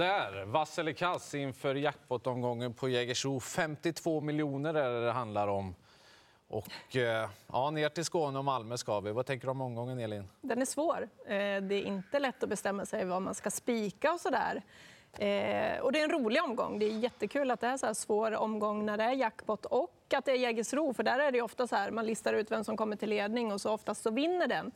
Sådär, vass eller kass inför jackpot-omgången på Jägersro. 52 miljoner är det det handlar om. Och eh, ja, ner till Skåne och Malmö ska vi. Vad tänker du om omgången, Elin? Den är svår. Eh, det är inte lätt att bestämma sig vad man ska spika och sådär. där. och det är en rolig omgång. Det är jättekul att det är så här svår omgång när det är jackpot och att det är Jägersro. För där är det ofta så här, man listar ut vem som kommer till ledning och så oftast så vinner den.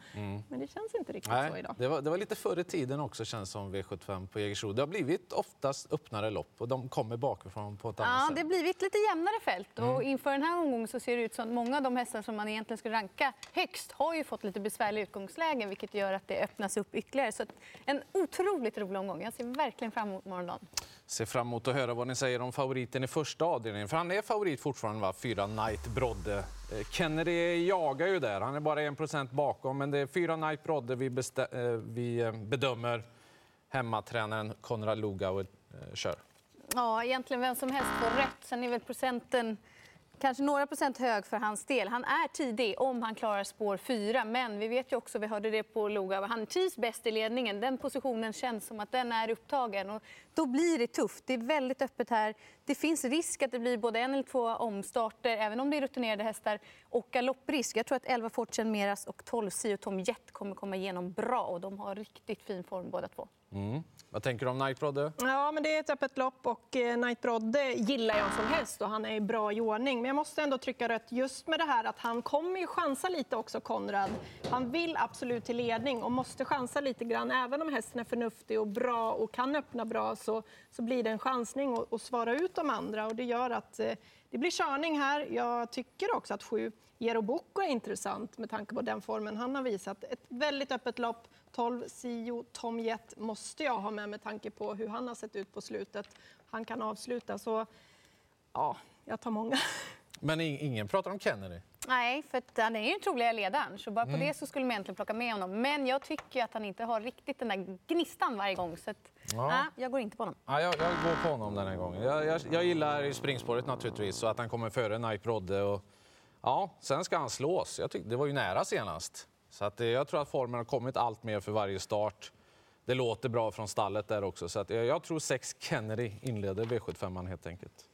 Men det känns inte riktigt så Nej, idag. det var, det var lite förr i tiden också känns som V75 på Jägersro. Det har blivit oftast öppnare lopp och de kommer bakifrån på ett annat Ja, sätt. det har blivit lite jämnare fält. Och inför den här omgången så ser det ut som att många av de hästar som man egentligen skulle ranka högst har ju fått lite besvärliga utgångslägen vilket gör att det öppnas upp ytterligare. Så en otroligt rolig omgång. Jag ser verkligen fram emot morgondagen. Ser fram emot att höra vad ni säger om favoriten i första avdelningen. För han är favorit fortfarande, va? Fyra Knight Brodde. Eh, Kennedy jagar ju där. Han är bara 1% bakom. Men det är fyra Knight Brodde vi, eh, vi eh, bedömer. Hemmatränaren Konrad Lugauer kör. Ja, egentligen vem som helst får rätt. Sen är väl procenten kanske några procent hög för hans del. Han är tidig om han klarar spår 4. Men vi vet ju också, vi hörde det på Loga, han trivs bäst i ledningen. Den positionen känns som att den är upptagen. Och då blir det tufft. Det är väldigt öppet här. Det finns risk att det blir både en eller två omstarter, även om det är rutinerade hästar, och galopprisk. Jag tror att 11 Fortune Meras och 12 Sio Tom Jet kommer komma igenom bra och de har riktigt fin form båda två. Mm. Vad tänker du om Knight Brodde? Ja, men det är ett öppet lopp och eh, Knight Brodde gillar jag som häst och han är i bra i ordning. Men jag måste ändå trycka rött just med det här att han kommer ju chansa lite också, Konrad. Han vill absolut till ledning och måste chansa lite grann. Även om hästen är förnuftig och bra och kan öppna bra så, så blir det en chansning att- svara ut de andra och det gör att eh, det blir körning här. Jag tycker också att sju Jero Bocco är intressant med tanke på den formen han har visat. Ett väldigt öppet lopp. 12 Sio Tom Jet måste jag ha med med tanke på hur han har sett ut på slutet. Han kan avsluta, så ja, jag tar många. Men ingen pratar om Kennedy. Nej, för att han är ju den troliga ledaren. Så bara på det så skulle man egentligen plocka med honom. Men jag tycker att han inte har riktigt den där gnistan varje gång. Så att, Ja. nej, jag går inte på honom. Ja, jag, jag går på honom den här gången. Jag, jag, jag gillar springspåret naturligtvis, så att han kommer före Knight Brodde. Och, ja, sen ska han slås. Jag tyck, det var ju nära senast. Så att, eh, jag tror att formen har kommit allt mer för varje start. Det låter bra från stallet där också. Så att, eh, jag tror sex Kennedy inleder V75 helt enkelt.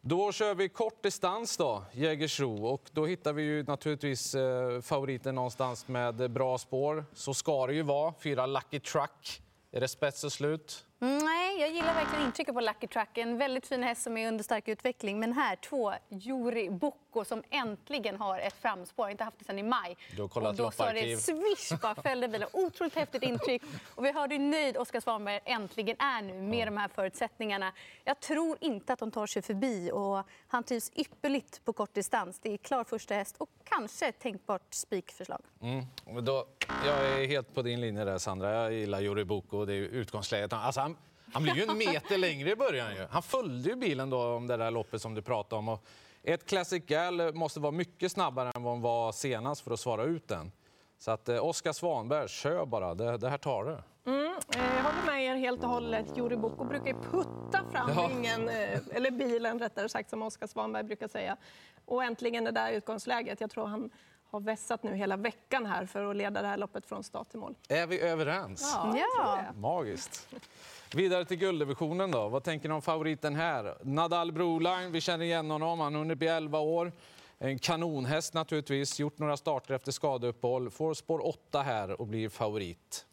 Då kör vi kort distans då, Jägersro. Och då hittar vi ju naturligtvis eh, favoriten någonstans med bra spår. Så ska det ju vara. Fyra Lucky Truck. Är det spets och slut? Mm, Nej, jag gillar verkligen intrycket på Lucky Truck. En väldigt fin häst som är under stark utveckling. Men här, två, Juri Bocco som äntligen har ett framspår. Inte haft det sedan i maj. Du har kollat och då sa det swish, bara fällde bilen. Otroligt häftigt intryck. Och vi hörde hur nöjd Oskar Svanberg äntligen är nu med de här förutsättningarna. Jag tror inte att de tar sig förbi och han trivs ypperligt på kort distans. Det är klar första häst och kanske ett tänkbart spikförslag. Då, jag är helt på din linje där, Sandra. Jag gillar Juri Boko. Det är utgångsläget. Alltså, han, blir ju en meter längre i början. Ju. Han följde ju bilen då om det där loppet som du pratade om. Och ett Classic Gal måste vara mycket snabbare än vad hon var senast för att svara ut den. Så att eh, Oskar Svanberg, kör bara. Det, det här tar du. Eh, Jag håller med er helt och hållet. Juri Bocco brukar putta fram Ja. ringen, eh, eller bilen rättare sagt, som Oskar Svanberg brukar säga. Och äntligen det där utgångsläget. Jag tror han har vässat nu hela veckan här för att leda det här loppet från start till mål. Är vi överens? Ja. det. Magiskt. Vidare till gulddivisionen då. Vad tänker ni om favoriten här? Nadal Broline, vi känner igen honom. Han har hunnit bli 11 år. En kanonhäst naturligtvis. Gjort några starter efter skadeuppehåll. Får spår 8 här och blir favorit.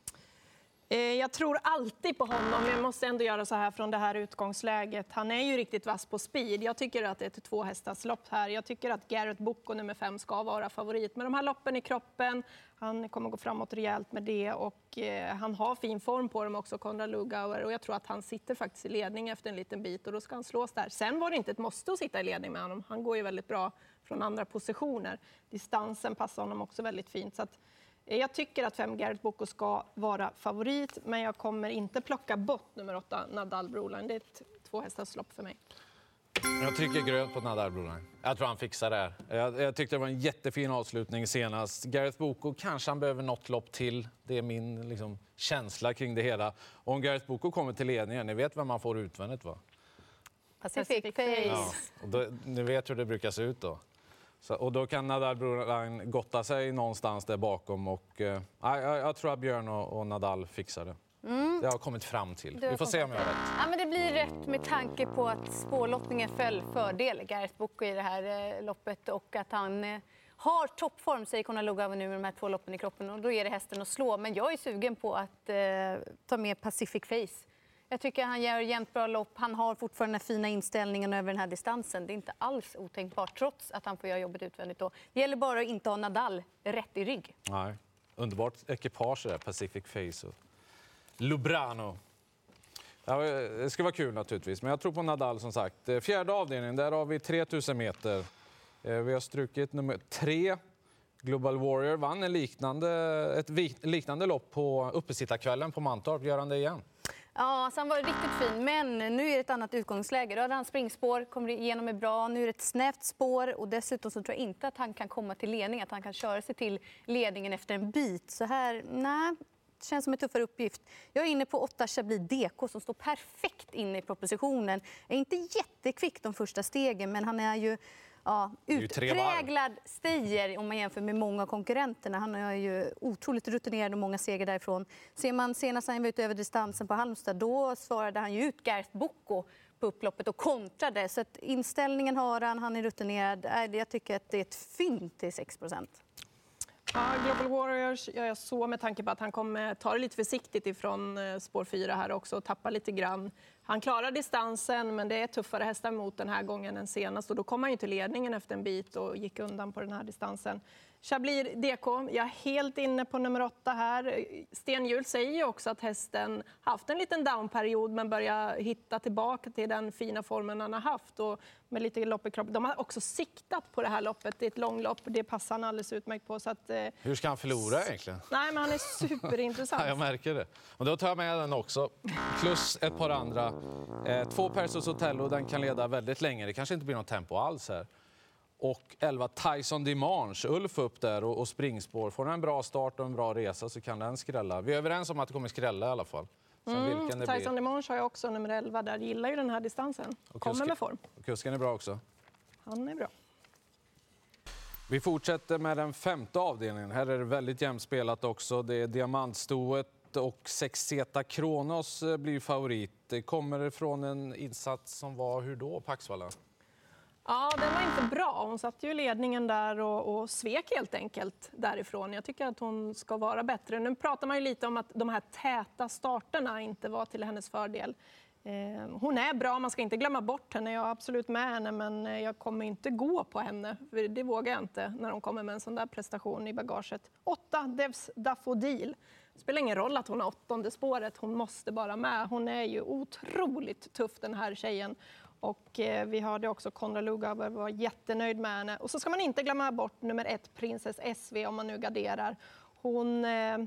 Eh, jag tror alltid på honom. Jag måste ändå göra så här från det här utgångsläget. Han är ju riktigt vass på speed. Jag tycker att det är ett två hästars lopp här. Jag tycker att Garrett Boko, nummer fem ska vara favorit. Med de här loppen i kroppen, han kommer gå framåt rejält med det och eh, han har fin form på dem också, Konrad Lugauer. Och jag tror att han sitter faktiskt i ledning efter en liten bit och då ska han slås där. Sen var det inte ett måste att sitta i ledning med honom. Han går ju väldigt bra från andra positioner. Distansen passar honom också väldigt fint. Så att, jag tycker att fem Garrett Bocco ska vara favorit, men jag kommer inte plocka bort nummer åtta, Nadal Broline. Det är ett tvåhästarslopp för mig. Jag trycker grönt på Nadal Broline. Jag tror han fixar det här. Jag, jag tyckte det var en jättefin avslutning senast. Gareth Boko kanske han behöver något lopp till. Det är min liksom, känsla kring det hela. Och om Gareth Boko kommer till ledningen, ni vet vem man får utvändigt va? Pacific. Face. Ja, och då, ni vet hur det brukar se ut då. Så, och då kan Nadal Broline gotta sig någonstans där bakom. Och, eh, jag, jag tror att Björn och, och Nadal fixar det. Det har jag kommit fram till. Vi får se om jag har rätt. Ja, men det blir rätt med tanke på att spårlottningen föll fördel Gareth Boko i det här eh, loppet och att han eh, har toppform, säger Konalugava nu med de här två loppen i kroppen. Och då är det hästen att slå. Men jag är sugen på att eh, ta med Pacific Face. Jag tycker han gör jämnt bra lopp. Han har fortfarande den fina inställningen över den här distansen. Det är inte alls otänkbart, trots att han får göra jobbet utvändigt. Då. Det gäller bara att inte ha Nadal rätt i rygg. Nej. Underbart ekipage där, Pacific Face och Lubrano. Ja, det ska vara kul naturligtvis, men jag tror på Nadal som sagt. Eh, fjärde avdelningen, där har vi 3000 meter. Eh, vi har strukit nummer tre. Global Warrior vann en liknande, ett liknande lopp på uppesittarkvällen på Mantorp. Gör han det igen? Ja, så han var riktigt fin, men nu är det ett annat utgångsläge. Då hade han springspår, kommer igenom är bra. Nu är det ett snävt spår och dessutom så tror jag inte att han kan komma till ledning, att han kan köra sig till ledningen efter en bit. Så här, nej, känns som en tuffare uppgift. Jag är inne på 8 Chablis DK som står perfekt inne i propositionen. Är inte jättekvick de första stegen, men han är ju Ja, utpräglad stayer om man jämför med många av konkurrenterna. Han är ju otroligt rutinerad och många segrar därifrån. Ser man senast han var ute över distansen på Halmstad, då svarade han ju ut Gareth Bocco på upploppet och kontrade. Så att inställningen har han, han är rutinerad. Jag tycker att det är ett fynd till 6 Ja, Global Warriors gör jag så med tanke på att han kommer ta det lite försiktigt ifrån eh, spår 4 här också och tappa lite grann. Han klarar distansen, men det är tuffare hästar mot den här gången än senast och då kom han ju till ledningen efter en bit och gick undan på den här distansen. Chablis DK, jag är helt inne på nummer åtta här. Sten Hjul säger ju också att hästen haft en liten downperiod men börjar hitta tillbaka till den fina formen han har haft och med lite lopp i kroppen. De har också siktat på det här loppet. Det är ett långlopp, det passar han alldeles utmärkt på. Så att, eh, Hur ska han förlora egentligen? nej, men han är superintressant. Ja, jag märker det. Och då tar jag med den också. Plus ett par andra. Eh, två Persos Otello, den kan leda väldigt länge. Det kanske inte blir något tempo alls här. Och 11 Tyson Dimanche, Ulf upp där och, och springspår. Får den en bra start och en bra resa så kan den skrälla. Vi är överens om att det kommer skrälla i alla fall. Sen vilken det Tyson. Dimanche har jag också, nummer 11, där gillar ju den här distansen. Och Kommer kusken- med form. Och kusken är bra också. Han är bra. Vi fortsätter med den femte avdelningen. Här är det väldigt jämnt spelat också. Det är diamantstoet och Sexeta Kronos eh, blir favorit. Det kommer från en insats som var hur då på Axvalla? Ja, den var inte bra. Hon satt ju i ledningen där och, och svek helt enkelt därifrån. Jag tycker att hon ska vara bättre. Nu pratar man ju lite om att de här täta starterna inte var till hennes fördel. Eh, hon är bra, man ska inte glömma bort henne. Jag är absolut med henne, men eh, jag kommer inte gå på henne. Det vågar jag inte när hon kommer med en sån där prestation i bagaget. Åtta, Devs Daffodil. Det spelar ingen roll att hon har åttonde spåret, hon måste bara med. Hon är ju otroligt tuff den här tjejen. Och eh, vi hörde också Konrad Lugauer var jättenöjd med henne. Och så ska man inte glömma bort nummer ett, Princess SV, om man nu garderar. Hon eh,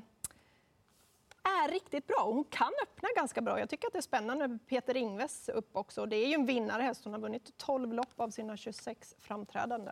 är riktigt bra och hon kan öppna ganska bra. Jag tycker att det är spännande med Peter Ingves upp också. Det är ju en vinnarhäst. Hon har vunnit 12 lopp av sina 26 framträdande.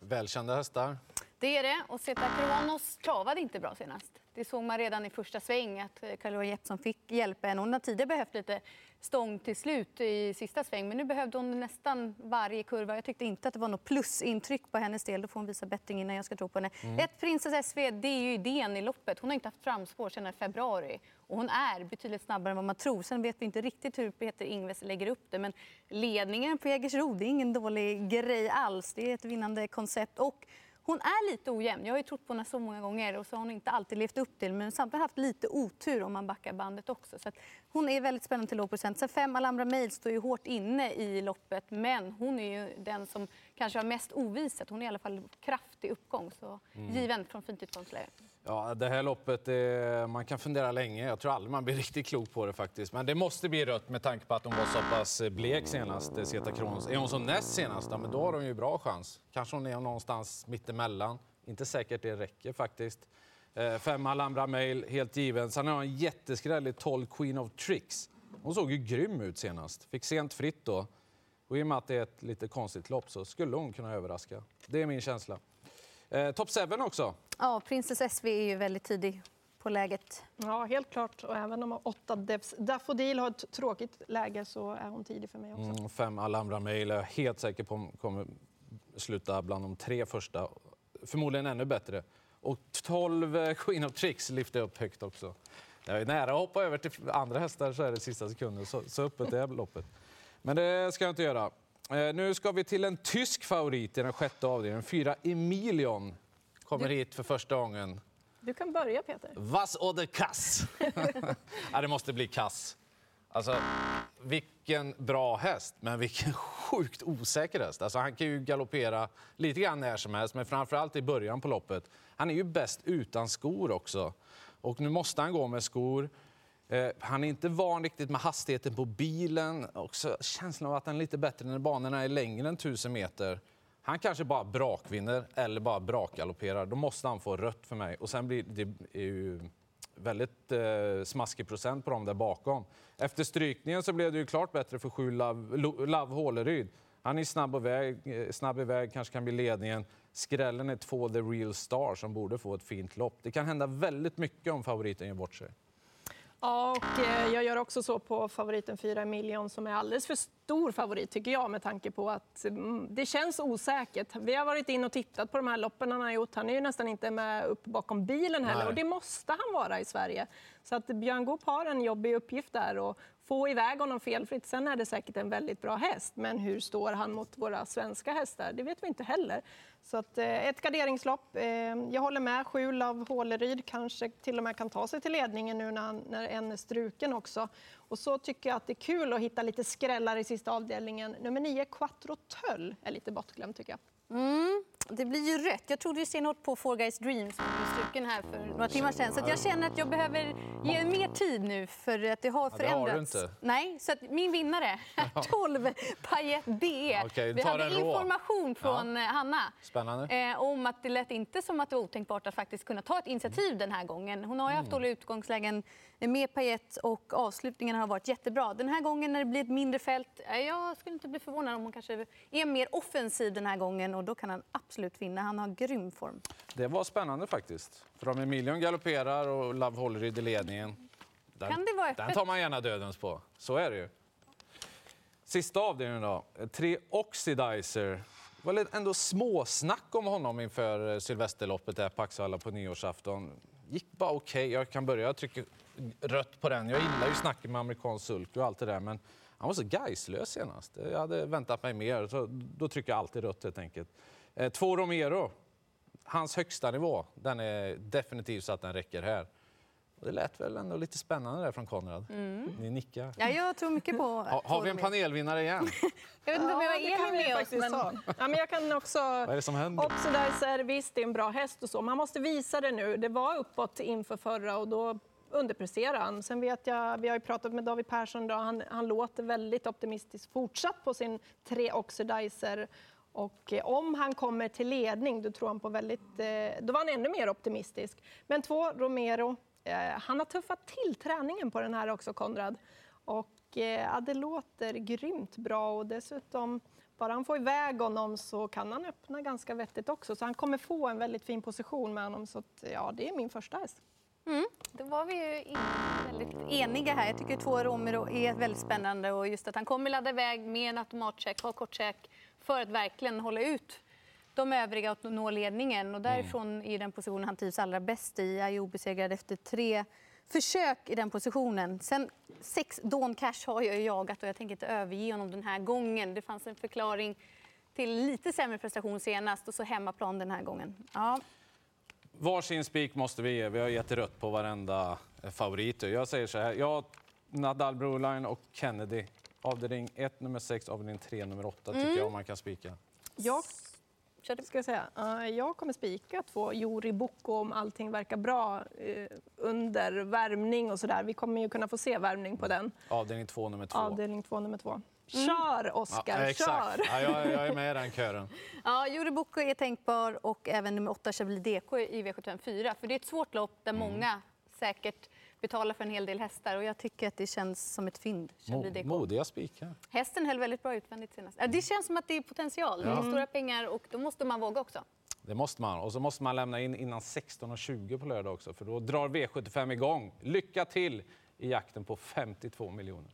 Välkända hästar. Det är det. Och Zeta Kronos travade inte bra senast. Det såg man redan i första sväng att eh, Carola Jeppsson fick hjälp. Hon har tidigare behövt lite stång till slut i sista sväng, men nu behövde hon nästan varje kurva. Jag tyckte inte att det var något plusintryck på hennes del. Då får hon visa bättring innan jag ska tro på henne. Ett Princess SV, det är ju idén i loppet. Hon har inte haft framspår sedan februari och hon är betydligt snabbare än vad man tror. Sen vet vi inte riktigt hur Peter Ingves lägger upp det, men ledningen på Jägersro, det är ingen dålig grej alls. Det är ett vinnande koncept och hon är lite ojämn. Jag har ju trott på henne så många gånger och så har hon inte alltid levt upp till. Men samtidigt haft lite otur om man backar bandet också. Så hon är väldigt spännande till låg procent. Sen fem Alhambra Mail står ju hårt inne i loppet. Men hon är ju den som kanske har mest ovisat. Hon är i alla fall kraftig uppgång. Så given från fint utgångsläge. Ja, det här loppet, eh, man kan fundera länge. Jag tror aldrig man blir riktigt klok på det faktiskt. Men det måste bli rött med tanke på att hon var så pass eh, blek senast, eh, Zeta Kronos. Är hon som näst senast, men då har hon ju bra chans. Kanske hon är någonstans mittemellan. Inte säkert det räcker faktiskt. Femma, Fem Alhambra Mail, helt given. Sen har hon en jätteskräll i 12 Queen of Tricks. Hon såg ju grym ut senast. Fick sent fritt då. Och i och med att det är ett lite konstigt lopp så skulle hon kunna överraska. Det är min känsla. Eh, Top 7 också. Ja, Princess SV är ju väldigt tidig på läget. Ja, helt klart. Och även om åtta Devs Daffodil har ett tråkigt läge så är hon tidig för mig också. Mm, fem Alhambra Mail är jag helt säker på kommer sluta bland de tre första. Förmodligen ännu bättre. Och 12 eh, Queen of Tricks lyfter jag upp högt också. Jag är nära att hoppa över till andra hästar så är det sista sekunden. Så, så öppet är loppet. Men det ska jag inte göra. Eh, nu ska vi till en tysk favorit i den sjätte avdelningen. Fyra Emilion kommer hit för första gången. Du kan börja Peter. Was oder Kass? ja, det måste bli Kass. Alltså, vilken bra häst, men vilken sjukt osäker häst. Alltså, han kan ju galoppera lite grann när som helst, men framförallt i början på loppet. Han är ju bäst utan skor också. Och nu måste han gå med skor. Eh, han är inte van riktigt med hastigheten på bilen. Också känslan av att han är lite bättre när banorna är längre än 1000 meter. Han kanske bara brakvinner eller bara brakgalopperar. Då måste han få rött för mig. Och sen blir det är ju väldigt eh, smaskig procent på dem där bakom. Efter strykningen så blev det ju klart bättre för sju Love, Håleryd. Han är snabb, och väg, eh, snabb iväg, kanske kan bli ledningen. Skrällen är två The Real Star som borde få ett fint lopp. Det kan hända väldigt mycket om favoriten gör bort sig. Ja, och eh, jag gör också så på favoriten 4 miljon som är alldeles för stor favorit tycker jag med tanke på att mm, det känns osäkert. Vi har varit in och tittat på de här loppen han har gjort. Han är ju nästan inte med upp bakom bilen heller Nej. och det måste han vara i Sverige. Så att Björn Goop har en jobbig uppgift där och få iväg honom felfritt. Sen är det säkert en väldigt bra häst, men hur står han mot våra svenska hästar? Det vet vi inte heller. Så att, eh, ett garderingslopp. Eh, jag håller med. Sju av Håleryd kanske till och med kan ta sig till ledningen nu när, han, när en är struken också. Och så tycker jag att det är kul att hitta lite skrällar i sista avdelningen. Nummer nio, Quattro Töll, är lite bortglömd tycker jag. Mm, det blir ju rätt. Jag trodde ju stenhårt på Four Guys Dreams struken här för några timmar sedan. Så jag känner att jag behöver ge mer tid nu för att det har det har du förändrats. inte. Nej, så att min vinnare är 12 Payet DE. Okej, Vi hade information från eh, Hanna Spännande. eh, om att det lät inte som att det var otänkbart att faktiskt kunna ta ett initiativ den här gången. Hon har ju Mm. haft dåliga utgångslägen med Payet och avslutningen har varit jättebra. Den här gången när det blir ett mindre fält, eh, jag skulle inte bli förvånad om hon kanske är mer offensiv den här gången och då kan han absolut vinna. Han har grym form. Det var spännande faktiskt. För om Emilion galopperar och Love Håleryd i ledningen. Den, Kan det vara den tar man gärna dödens på. Så är det ju. Sista avdelningen då. Tre Oxidizer. Det var ändå småsnack om honom inför eh, Sylvesterloppet där på Axevalla på nyårsafton. Gick bara okej. Jag kan börja trycka rött på den. Jag gillar ju snacket med amerikansk sulky och allt det där. Men han var så geislös senast. Jag hade väntat mig mer. Så då trycker jag alltid rött helt enkelt. Eh, Två Romero. Hans högsta nivå, den är definitivt så att den räcker här. Det lät väl ändå lite spännande där från Konrad. Ni nickar. Ja, jag tror mycket på... Ha, har vi en panelvinnare igen? Jag vet inte om jag det kan Elin vi med oss, men... Ja, men jag kan också... Vad är det som händer? Oxidizer, visst det är en bra häst och så. Man måste visa det nu. Det var uppåt inför förra och då Underpresterar han. Sen vet jag, vi har ju pratat med David Persson då, han, han låter väldigt optimistisk fortsatt på sin tre Oxidizer. Och eh, om han kommer till ledning, då tror han på väldigt... Eh, då var han ännu mer optimistisk. Men två, Romero. Eh, han har tuffat till träningen på den här också, Konrad. Och ja, det låter grymt bra och dessutom bara han får iväg honom så kan han öppna ganska vettigt också. Så han kommer få en väldigt fin position med honom. Så att, ja, det är min första häst. Mm, då var vi ju väldigt eniga här. Jag tycker två Romero är väldigt spännande och just att han kommer ladda iväg med en automatcheck, ha kortcheck för att verkligen hålla ut de övriga och nå ledningen. Och därifrån är den positionen han trivs allra bäst i. Är ju obesegrad efter tre försök i den positionen. Sen sex Dawn Cash har jag jagat och jag tänker inte överge honom den här gången. Det fanns en förklaring till lite sämre prestation senast och så hemmaplan den här gången. Ja, Varsin spik måste vi ge. Vi har gett rött på varenda eh, favorit. Jag säger så här. Jag, Nadal Broline och Kennedy. Avdelning 1, nummer 6, avdelning 3, nummer 8 tycker jag man kan spika. Jag, ska jag, säga, jag kommer spika två Jori Bocco om allting verkar bra eh, under värmning och sådär. Vi kommer ju kunna få se värmning på den. Avdelning 2, nummer 2. Avdelning två, nummer två. Kör, Oskar! exakt. kör! Ja, jag, jag är med i den kören. Ja, Juri Bocco är tänkbar och även nummer 8 Chablis DK i V75 4. För det är ett svårt lopp där Mm. många säkert betalar för en hel del hästar och jag tycker att det känns som ett fynd. Mo, modiga spikar. Hästen höll väldigt bra utvändigt senast. Ja, Det känns som att det är potential. Det är stora pengar och då måste man våga också. Det måste man. Och så måste man lämna in innan 16.20 på lördag också, för då drar V75 igång. Lycka till i jakten på 52 miljoner.